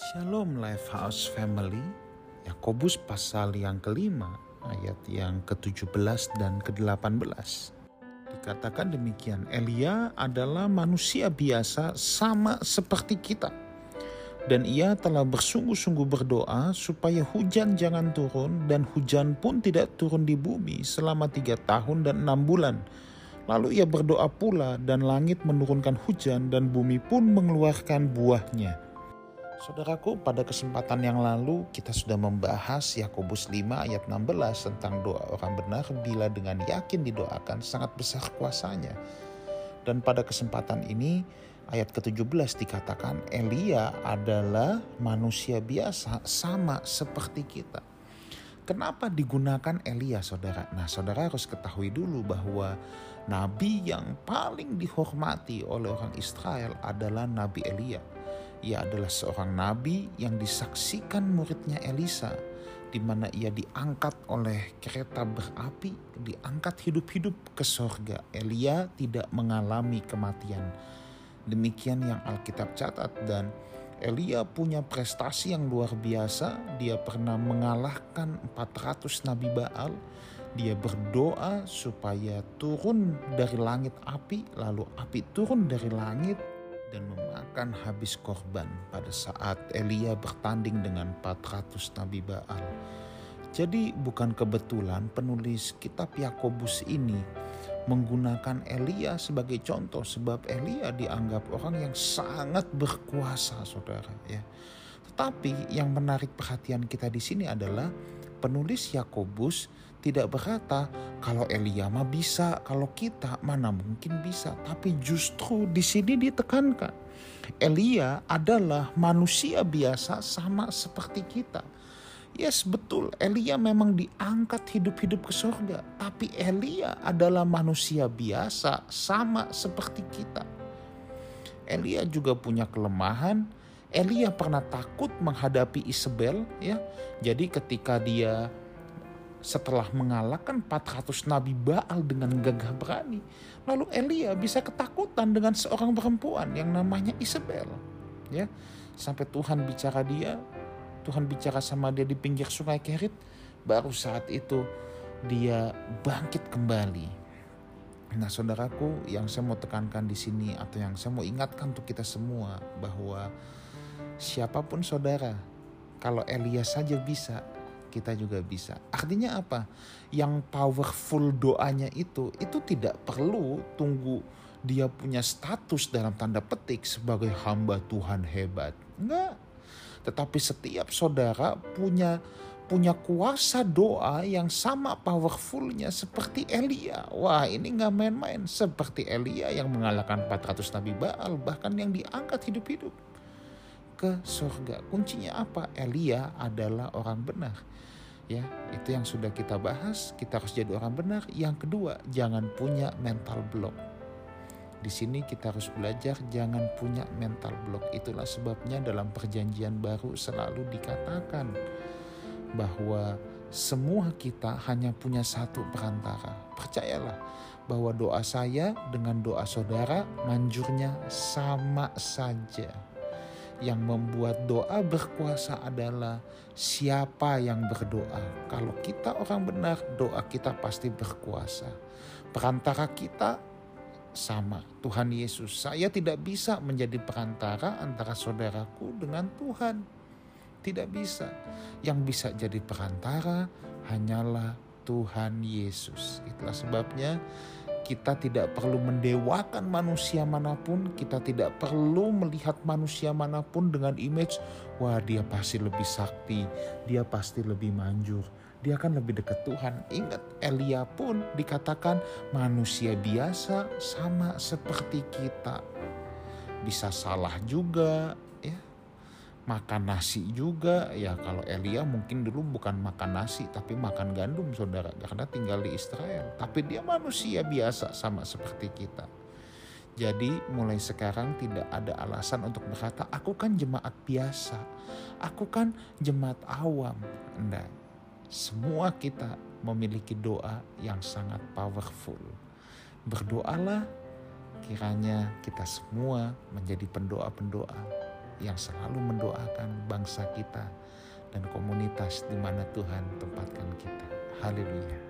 Shalom Lifehouse Family, Yakobus pasal yang kelima, ayat yang ke-17 dan ke-18. Dikatakan demikian, Elia adalah manusia biasa sama seperti kita. Dan ia telah bersungguh-sungguh berdoa supaya hujan jangan turun dan hujan pun tidak turun di bumi selama tiga tahun dan enam bulan. Lalu ia berdoa pula dan langit menurunkan hujan dan bumi pun mengeluarkan buahnya. Saudaraku, pada kesempatan yang lalu kita sudah membahas Yakobus 5 ayat 16 tentang doa orang benar bila dengan yakin didoakan sangat besar kuasanya. Dan pada kesempatan ini ayat ke-17 dikatakan Elia adalah manusia biasa sama seperti kita. Kenapa digunakan Elia saudara? Nah saudara harus ketahui dulu bahwa nabi yang paling dihormati oleh orang Israel adalah Nabi Elia ia adalah seorang nabi yang disaksikan muridnya Elisa, di mana ia diangkat oleh kereta berapi, diangkat hidup-hidup ke sorga. Elia tidak mengalami kematian. Demikian yang Alkitab catat dan Elia punya prestasi yang luar biasa. Dia pernah mengalahkan 400 nabi Baal. Dia berdoa supaya turun dari langit api, lalu api turun dari langit dan memakan habis korban pada saat Elia bertanding dengan 400 Nabi Baal. Jadi bukan kebetulan penulis kitab Yakobus ini menggunakan Elia sebagai contoh sebab Elia dianggap orang yang sangat berkuasa saudara ya. Tetapi yang menarik perhatian kita di sini adalah penulis Yakobus tidak berkata kalau Elia mah bisa, kalau kita mana mungkin bisa. Tapi justru di sini ditekankan Elia adalah manusia biasa sama seperti kita. Yes betul, Elia memang diangkat hidup-hidup ke surga. Tapi Elia adalah manusia biasa sama seperti kita. Elia juga punya kelemahan. Elia pernah takut menghadapi Isabel ya. Jadi ketika dia setelah mengalahkan 400 nabi Baal dengan gagah berani. Lalu Elia bisa ketakutan dengan seorang perempuan yang namanya Isabel. Ya, sampai Tuhan bicara dia, Tuhan bicara sama dia di pinggir sungai Kerit, baru saat itu dia bangkit kembali. Nah, saudaraku, yang saya mau tekankan di sini atau yang saya mau ingatkan untuk kita semua bahwa siapa pun saudara, kalau Elia saja bisa, kita juga bisa. Artinya apa? Yang powerful doanya itu, itu tidak perlu tunggu dia punya status dalam tanda petik sebagai hamba Tuhan hebat. Enggak. Tetapi setiap saudara punya punya kuasa doa yang sama powerfulnya seperti Elia. Wah ini nggak main-main. Seperti Elia yang mengalahkan 400 Nabi Baal bahkan yang diangkat hidup-hidup ke surga. Kuncinya apa? Elia adalah orang benar. Ya, itu yang sudah kita bahas. Kita harus jadi orang benar. Yang kedua, jangan punya mental block. Di sini kita harus belajar jangan punya mental block. Itulah sebabnya dalam perjanjian baru selalu dikatakan bahwa semua kita hanya punya satu perantara. Percayalah bahwa doa saya dengan doa saudara manjurnya sama saja yang membuat doa berkuasa adalah siapa yang berdoa. Kalau kita orang benar, doa kita pasti berkuasa. Perantara kita sama Tuhan Yesus. Saya tidak bisa menjadi perantara antara saudaraku dengan Tuhan. Tidak bisa. Yang bisa jadi perantara hanyalah Tuhan Yesus. Itulah sebabnya kita tidak perlu mendewakan manusia mana pun, kita tidak perlu melihat manusia mana pun dengan image, wah dia pasti lebih sakti, dia pasti lebih manjur, dia akan lebih dekat Tuhan. Ingat Elia pun dikatakan manusia biasa sama seperti kita. Bisa salah juga, makan nasi juga. Ya kalau Elia mungkin dulu bukan makan nasi tapi makan gandum saudara. Karena tinggal di Israel. Tapi dia manusia biasa sama seperti kita. Jadi mulai sekarang tidak ada alasan untuk berkata aku kan jemaat biasa. Aku kan jemaat awam. Enggak. Semua kita memiliki doa yang sangat powerful. Berdoalah kiranya kita semua menjadi pendoa-pendoa yang selalu mendoakan bangsa kita dan komunitas di mana Tuhan tempatkan kita. Haleluya.